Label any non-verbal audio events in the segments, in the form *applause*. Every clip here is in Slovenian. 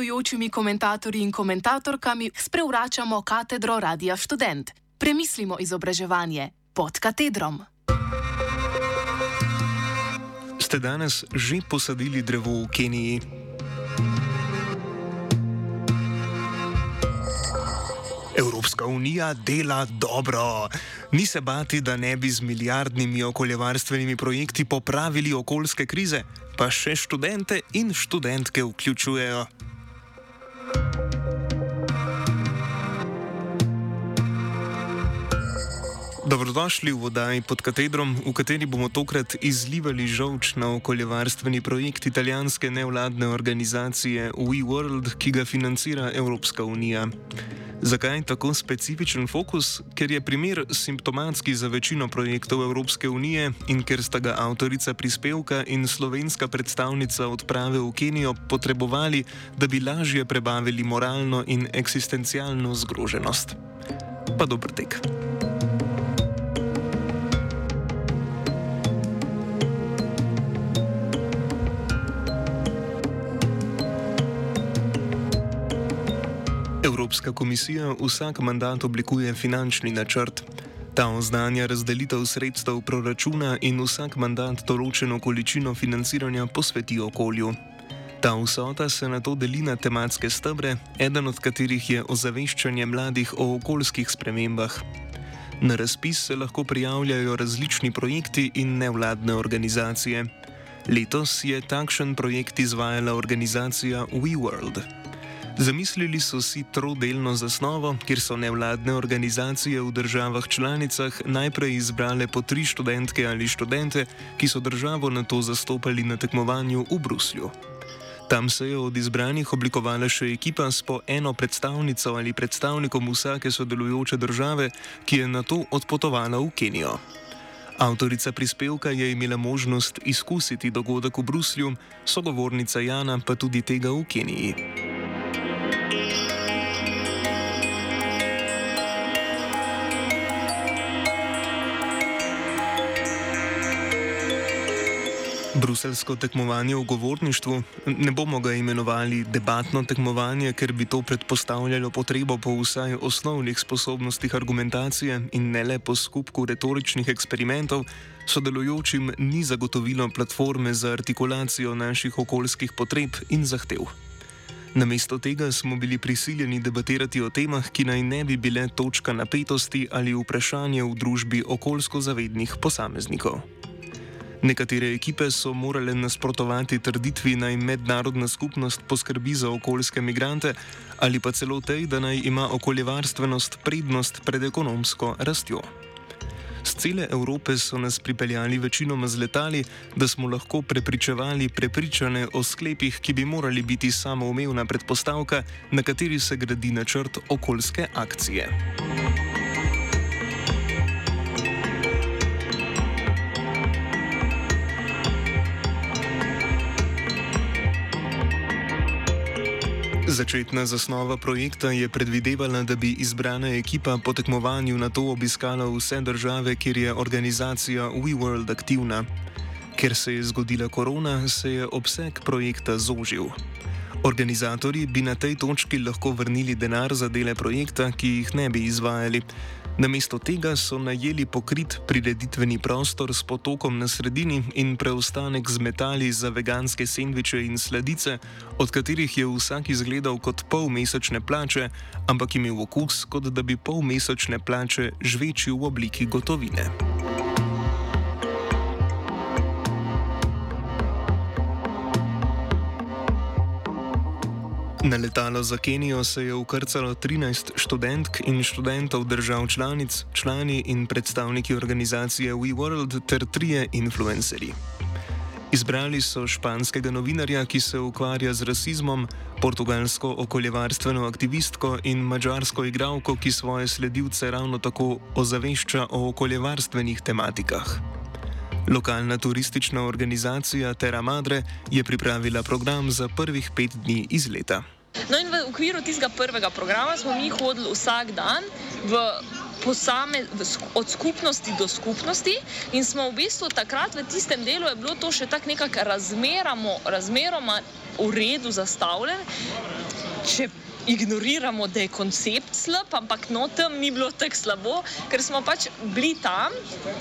gostujočimi komentatorji in komentatorkami sprevračamo katedro Radia Student. Premislimo izobraževanje pod katedrom. Ste danes že posadili drevo v Keniji? Evropska unija dela dobro. Ni se bati, da ne bi z milijardnimi okoljevarstvenimi projekti popravili okoljske krize, pa še študente in študentke vključujejo. Bye. Dobrodošli v oddaji pod katedrom, v kateri bomo tokrat izlivali žolč na okoljevarstveni projekt italijanske nevladne organizacije WeWorld, ki ga financira Evropska unija. Zakaj tako specifičen fokus? Ker je primer simptomatski za večino projektov Evropske unije in ker sta ga avtorica prispevka in slovenska predstavnica odprave v Kenijo potrebovali, da bi lažje prebavili moralno in eksistencialno zgroženost. Pa dober tek. Evropska komisija vsak mandat oblikuje finančni načrt. Ta oznanja razdelitev sredstev proračuna in vsak mandat določeno količino financiranja posveti okolju. Ta vsota se na to deli na tematske stebre, eden od katerih je ozaveščanje mladih o okoljskih spremembah. Na razpis se lahko prijavljajo različni projekti in nevladne organizacije. Letos je takšen projekt izvajala organizacija WeWorld. Zamislili so si trodelno zasnovo, kjer so nevladne organizacije v državah članicah najprej izbrale po tri študentke ali študente, ki so državo na to zastopali na tekmovanju v Bruslju. Tam se je od izbranih oblikovala še ekipa s po eno predstavnico ali predstavnikom vsake sodelujoče države, ki je na to odpotovala v Kenijo. Avtorica prispevka je imela možnost izkusiti dogodek v Bruslju, sogovornica Jana pa tudi tega v Keniji. Bruselsko tekmovanje v govorništvu ne bomo ga imenovali debatno tekmovanje, ker bi to predpostavljalo potrebo po vsaj osnovnih sposobnostih argumentacije in ne le po skupku retoričnih eksperimentov, sodelujočim ni zagotovilo platforme za artikulacijo naših okoljskih potreb in zahtev. Namesto tega smo bili prisiljeni debatirati o temah, ki naj ne bi bile točka napetosti ali vprašanje v družbi okoljsko zavednih posameznikov. Nekatere ekipe so morale nasprotovati trditvi, naj mednarodna skupnost poskrbi za okoljske migrante, ali pa celo tej, da naj ima okoljevarstvenost prednost pred ekonomsko rastjo. Z cele Evrope so nas pripeljali večinoma z letali, da smo lahko prepričevali prepričane o sklepih, ki bi morali biti samoumevna predpostavka, na kateri se gradi načrt okoljske akcije. Začetna zasnova projekta je predvidevala, da bi izbrana ekipa po tekmovanju na to obiskala vse države, kjer je organizacija WeWorld aktivna. Ker se je zgodila korona, se je obseg projekta zožil. Organizatori bi na tej točki lahko vrnili denar za dele projekta, ki jih ne bi izvajali. Namesto tega so najeli pokrit prireditveni prostor s potokom na sredini in preostanek z metali za veganske sendviče in sladice, od katerih je vsak izgledal kot polmesečne plače, ampak imel okus, kot da bi polmesečne plače žvečil v obliki gotovine. Na letalo za Kenijo se je ukrcalo 13 študentk in študentov držav članic, člani in predstavniki organizacije WeWorld ter trije influencerji. Izbrali so španskega novinarja, ki se ukvarja z rasizmom, portugalsko okoljevarstveno aktivistko in mačarsko igralko, ki svoje sledilce ravno tako ozavešča o okoljevarstvenih tematikah. Lokalna turistična organizacija Terra Madre je pripravila program za prvih pet dni iz leta. No, in v okviru tistega prvega programa smo mi hodili vsak dan v posame, od skupnosti do skupnosti. In smo v bistvu takrat v tistem delu je bilo to še tako nekako razmeroma v redu zastavljeno ignoriramo, da je koncept slab, ampak no, tam ni bilo tako slabo, ker smo pač bili tam,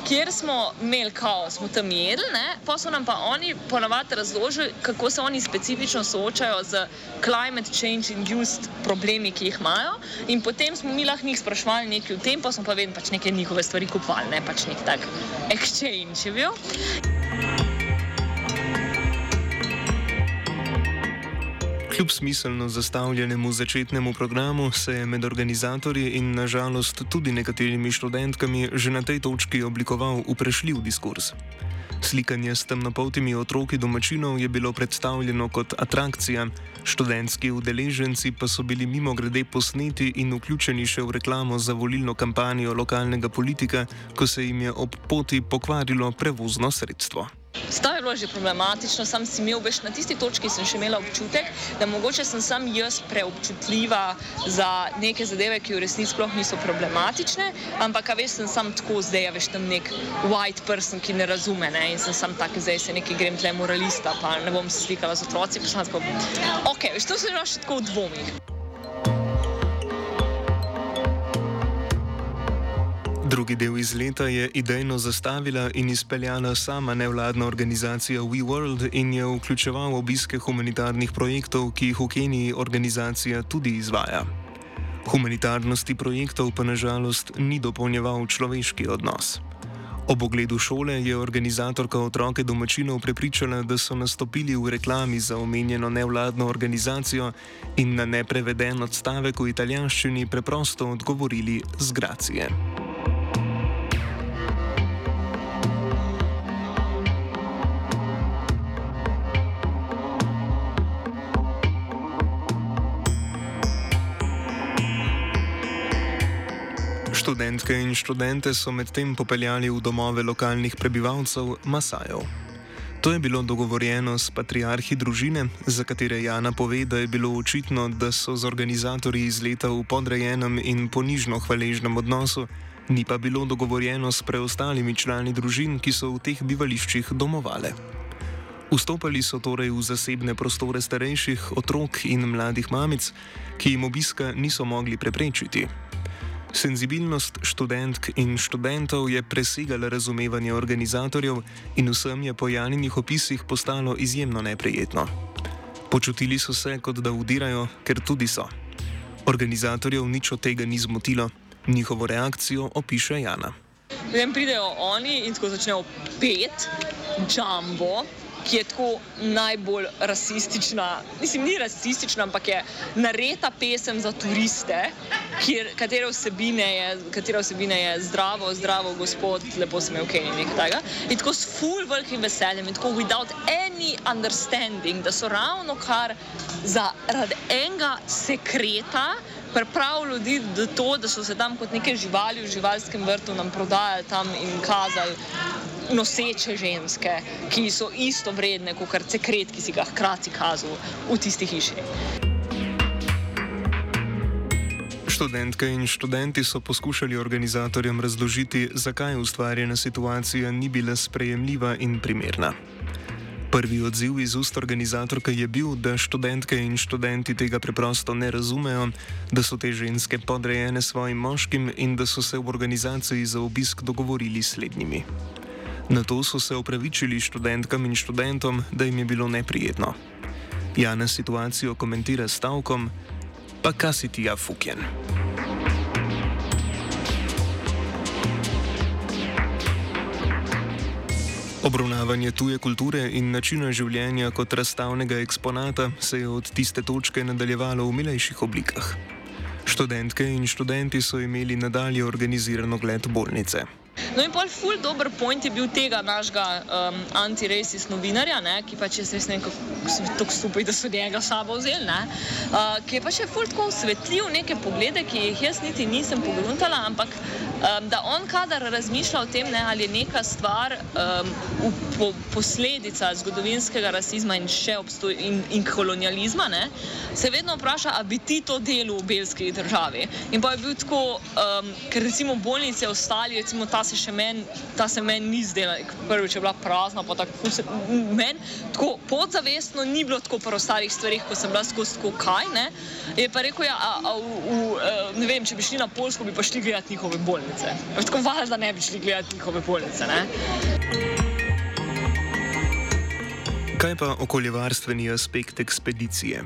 kjer smo imeli kaos, smo tam jedli, ne? pa so nam pa oni ponavadi razložili, kako se oni specifično soočajo z climate change induced problemi, ki jih imajo. In potem smo mi lahko njih sprašvali nekaj o tem, pa smo pa vedno pač neke njihove stvari kupovali, ne pač nek tak exchange je bil. Kljub smiselno zastavljenemu začetnemu programu se je med organizatorji in nažalost tudi nekaterimi študentkami že na tej točki oblikoval uprešljiv diskurs. Slikanje s temnopoltimi otroki domačinov je bilo predstavljeno kot atrakcija, študentski udeleženci pa so bili mimo grede posneti in vključeni še v reklamo za volilno kampanjo lokalnega politika, ko se jim je ob poti pokvarilo prevozno sredstvo. Stav je bilo že problematično, sam si imel več na tisti točki, sem še imela občutek, da mogoče sem sam jaz preobčutljiva za neke zadeve, ki v resnici sploh niso problematične, ampak veš, sem sam tako zdaj, veš tam nek white person, ki ne razume ne? in sem sam tak, zdaj se neki grem tle moralista, pa ne bom se slikala z otroci, pa sem tako, ok, veš, to se že tako v dvomih. Drugi del izleta je idejno zastavila in izpeljala sama nevladna organizacija WeWorld in je vključeval obiske humanitarnih projektov, ki jih v Keniji organizacija tudi izvaja. Humanitarnosti projektov pa nažalost ni dopolnjeval človeški odnos. Ob ogledu šole je organizatorka otroke domačinov prepričala, da so nastopili v reklami za omenjeno nevladno organizacijo in na nepreveden odstavek v italijanščini preprosto odgovorili z gracije. Študentke in študente so medtem popeljali v domove lokalnih prebivalcev Masajev. To je bilo dogovorjeno s patriarhi družine, za katere Jana pove, da je bilo očitno, da so z organizatorji izleta v podrejenem in ponižno hvaležnem odnosu, ni pa bilo dogovorjeno s preostalimi člani družin, ki so v teh bivališčih domovale. Vstopali so torej v zasebne prostore starejših otrok in mladih mamic, ki jim obiska niso mogli preprečiti. Senzibilnost študentk in študentov je presegala razumevanje organizatorjev in vsem je po Janinih opisih postalo izjemno neprijetno. Počutili so se, kot da udirajo, ker tudi so. Organizatorjev nič od tega ni zmotilo, njihovo reakcijo opiše Jana. Potem pridejo oni in tako začnejo pet, jumbo ki je tako najbolj rasistična. Mislim, ni rasistična, ampak je nareta pesem za turiste, kjer, katere, vsebine je, katere vsebine je zdravo, zdravo, gospod, lepo se mi je nekaj takega. In tako s full velikim veseljem in tako without any understanding, da so ravno kar zaradi enega sekreta. Pripravili ljudi do to, da so se tam kot neke živali v živalskem vrtu nam prodajali tam in kazali noseče ženske, ki so isto vredne kot sekret, ki si ga hkrati kazal v tisti hiši. Študentke in študenti so poskušali organizatorjem razložiti, zakaj ustvarjena situacija ni bila sprejemljiva in primerna. Prvi odziv iz ust organizatorke je bil, da študentke in študenti tega preprosto ne razumejo, da so te ženske podrejene svojim moškim in da so se v organizaciji za obisk dogovorili s slednjimi. Na to so se opravičili študentkam in študentom, da jim je bilo neprijetno. Jana situacijo komentira stavkom: Pa kaj si ti, Afukjen? Obravnavanje tuje kulture in načina življenja kot razstavnega eksponata se je od tiste točke nadaljevalo v milejših oblikah. Študentke in študenti so imeli nadalje organiziran ogled bolnice. No in pol ful dober point je bil tega našega um, anti-racist novinarja, ne, ki pač je res nekako tako stupaj, da so njega sabo vzeli, ne, uh, ki je pač ful tako osvetljiv neke poglede, ki jih jaz niti nisem pogruntala, ampak um, da on kadar razmišlja o tem, ne, ali je neka stvar um, po, posledica zgodovinskega rasizma in še obstoj in, in kolonializma, ne, se vedno vpraša, a bi ti to delo v belski državi. In pa je bil tako, um, ker recimo bolnice ostali, recimo ta se še meni, ta se meni ni zdela, prvič je bila prazna, pa tako se meni, tako podzavestno ni bilo tako po ostalih stvarih, ko sem bila skozi tako kaj, ne, je pa rekel, ja, a, a, v, v, eh, ne vem, če bi šli na Polsko, bi pa šli gledati njihove bolnice. Tako valjda ne bi šli gledati njihove bolnice, ne. Kaj pa okoljevarstveni aspekt ekspedicije?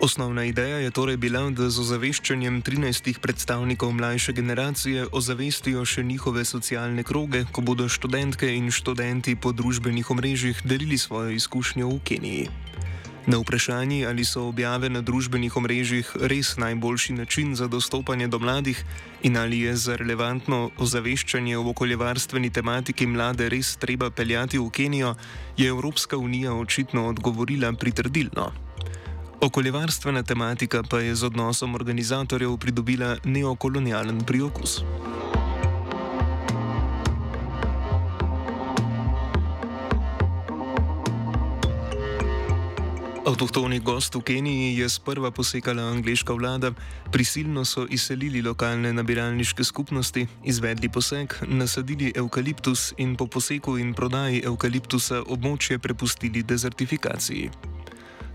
Osnovna ideja je torej bila, da z ozaveščanjem 13 predstavnikov mlajše generacije ozavestijo še njihove socialne kroge, ko bodo študentke in študenti po družbenih omrežjih delili svojo izkušnjo v Keniji. Na vprašanje, ali so objave na družbenih omrežjih res najboljši način za dostopanje do mladih in ali je za relevantno ozaveščanje v okoljevarstveni tematiki mlade res treba peljati v Kenijo, je Evropska unija očitno odgovorila pritrdilno. Okoljevarstvena tematika pa je z odnosom organizatorjev pridobila neokolonialen priokus. Avtohtoni gost v Keniji je sprva posekala angliška vlada, prisilno so izselili lokalne nabiralniške skupnosti, izvedli poseg, nasadili eukaliptus in po poseku in prodaji eukaliptusa območje prepustili dezertifikaciji.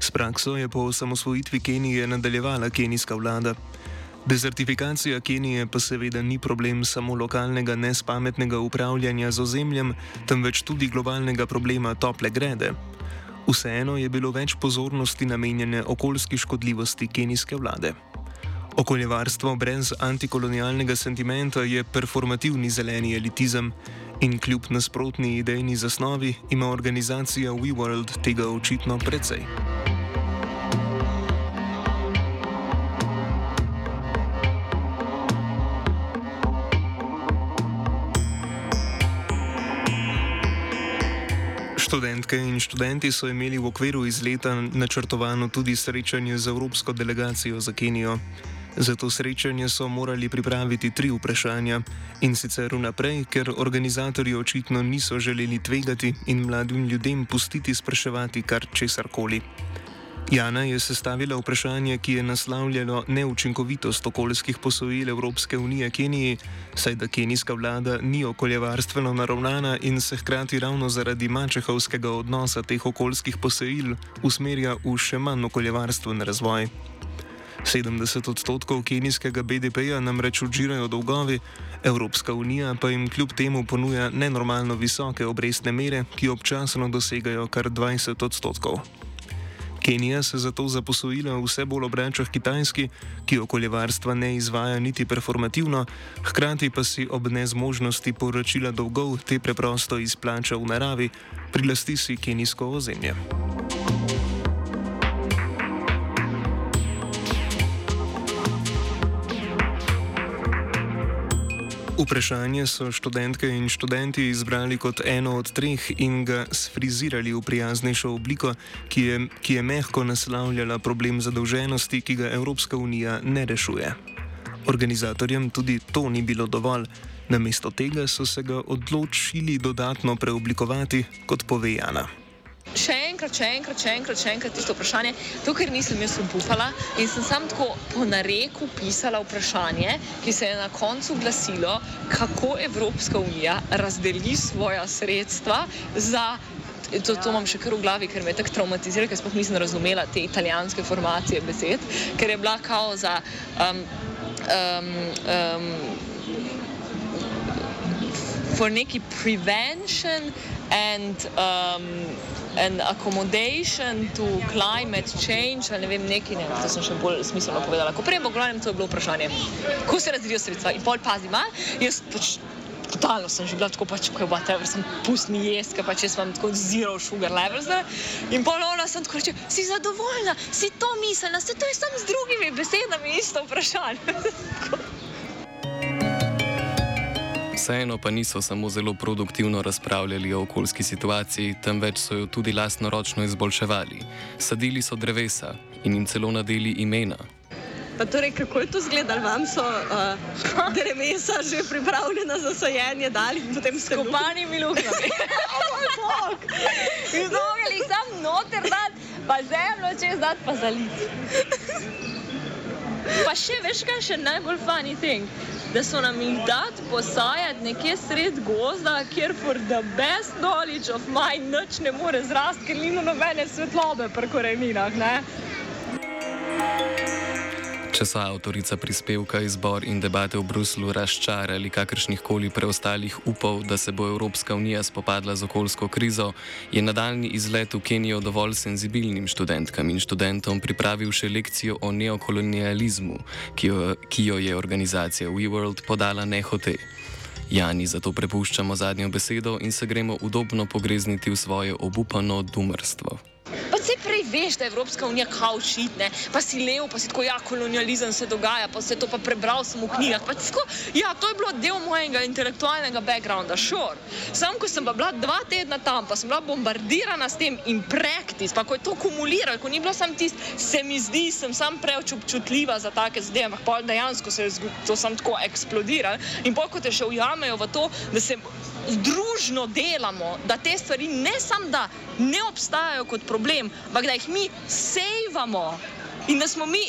S prakso je po osamosvojitvi Kenije nadaljevala kenijska vlada. Dezertifikacija Kenije pa seveda ni problem samo lokalnega nespametnega upravljanja z ozemljem, temveč tudi globalnega problema tople grede. Vseeno je bilo več pozornosti namenjene okoljski škodljivosti kenijske vlade. Okoljevarstvo brez antikolonialnega sentimenta je performativni zeleni elitizem in kljub nasprotni idejni zasnovi ima organizacija WeWorld tega očitno precej. Študentke in študenti so imeli v okviru izleta načrtovano tudi srečanje z Evropsko delegacijo za Kenijo. Za to srečanje so morali pripraviti tri vprašanja in sicer vnaprej, ker organizatorji očitno niso želeli tvegati in mladim ljudem pustiti spraševati kar česar koli. Jana je sestavila vprašanje, ki je naslavljalo neučinkovitost okoljskih posojil Evropske unije Keniji, saj da kenijska vlada ni okoljevarstveno naravnana in se hkrati ravno zaradi mačehovskega odnosa teh okoljskih posojil usmerja v še manj okoljevarstven razvoj. 70 odstotkov kenijskega BDP-ja namreč odžirajo dolgovi, Evropska unija pa jim kljub temu ponuja nenormalno visoke obrestne mere, ki občasno dosegajo kar 20 odstotkov. Kenija se zato za posojila vse bolj obrača Kitajski, ki okoljevarstva ne izvaja niti performativno, hkrati pa si ob nezmožnosti poročila dolgov te preprosto izplača v naravi, prilasti si kenijsko ozemlje. Vprašanje so študentke in študenti izbrali kot eno od treh in ga sfrizirali v prijaznejšo obliko, ki je, ki je mehko naslavljala problem zadolženosti, ki ga Evropska unija ne rešuje. Organizatorjem tudi to ni bilo dovolj, namesto tega so se ga odločili dodatno preoblikovati, kot pove Jana še enkrat, še enkrat, še enkrat, še enkrat tisto vprašanje, to, ker nisem jaz upala in sem sam tako po nareku pisala vprašanje, ki se je na koncu glasilo, kako Evropska unija razdeli svoja sredstva za. To, to imam še kar v glavi, ker me je tako traumatiziralo, ker sploh nisem razumela te italijanske formacije besed, ker je bila kao za. Um, um, um, For neki prevention and um, an accommodation to climate change, ali ne vem, neki, ne, to sem še bolj smiselno povedala. Ko prej, glavnem, to je bilo vprašanje, kako se razdelijo sredstva. In pol pazi, ima, jaz pač totalno sem že bila tako pač, ko je whatever, sem pustni jesti, ker pač jaz imam tako zero sugar levels, ne, in pol ona sem tako reče, si zadovoljna, si to mislila, se to je samo z drugimi besedami isto vprašanje. *laughs* Vseeno pa niso samo zelo produktivno razpravljali o okoljski situaciji, temveč so jo tudi lastnoročno izboljševali. Sadili so drevesa in jim celo nadeli imena. Pa torej, kako je to izgledalo? Vam so uh, *laughs* drevesa že pripravljena za sajenje, dali in potem ste v panimi luknjami. *laughs* Izogli jih tam noter, dati, pa zemljo čez, dati pa zaliti. *laughs* Pa še veš, kaj še najbolj funny thing? Da so nam jih dati posajati nekje sred gozda, kjer for the best knowledge of mine noč ne more zrasti, ker ni nobene svetlobe pri koreninah. Če so avtorica prispevka izbor in debate v Bruslu razčarali kakršnih koli preostalih upov, da se bo Evropska unija spopadla z okoljsko krizo, je nadaljni izlet v Kenijo dovolj senzibilnim študentkam in študentom pripravil še lekcijo o neokolonializmu, ki jo, ki jo je organizacija WeWorld podala nehote. Jani zato prepuščamo zadnjo besedo in se gremo udobno pogrezniti v svoje obupano dumrstvo vse prej veš, da Evropska unija kao šitne, pa si lev, pa si tako, ja, kolonializem se dogaja, pa se to pa prebral sem v knjigah. Tako, ja, to je bilo del mojega intelektualnega backgrounda, šor. Sure. Sam, ko sem bila dva tedna tam, pa sem bila bombardirana s tem in praktis, pa ko je to kumuliral, ko ni bilo sam tist, se mi zdi, sem sam preveč občutljiva za take zadeve, ampak pa dejansko se je to sam tako eksplodiral. In pol, ko te še ujamejo v to, da se združno delamo, da te stvari ne samo da ne obstajajo kot problem, ampak da jih mi sejvamo in da smo mi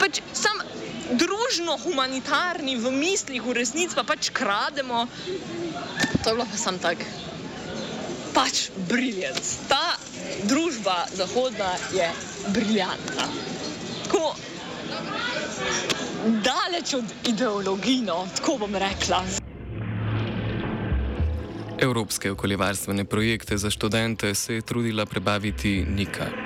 pač sam družno humanitarni v mislih, v resnici pa pač krademo. To je bilo pa sam tak. Pač briljant. Ta družba zahodna je briljantna. Ko daleč od ideologije, tako bom rekla. Evropske okoljevarstvene projekte za študente se je trudila prebaviti Nika.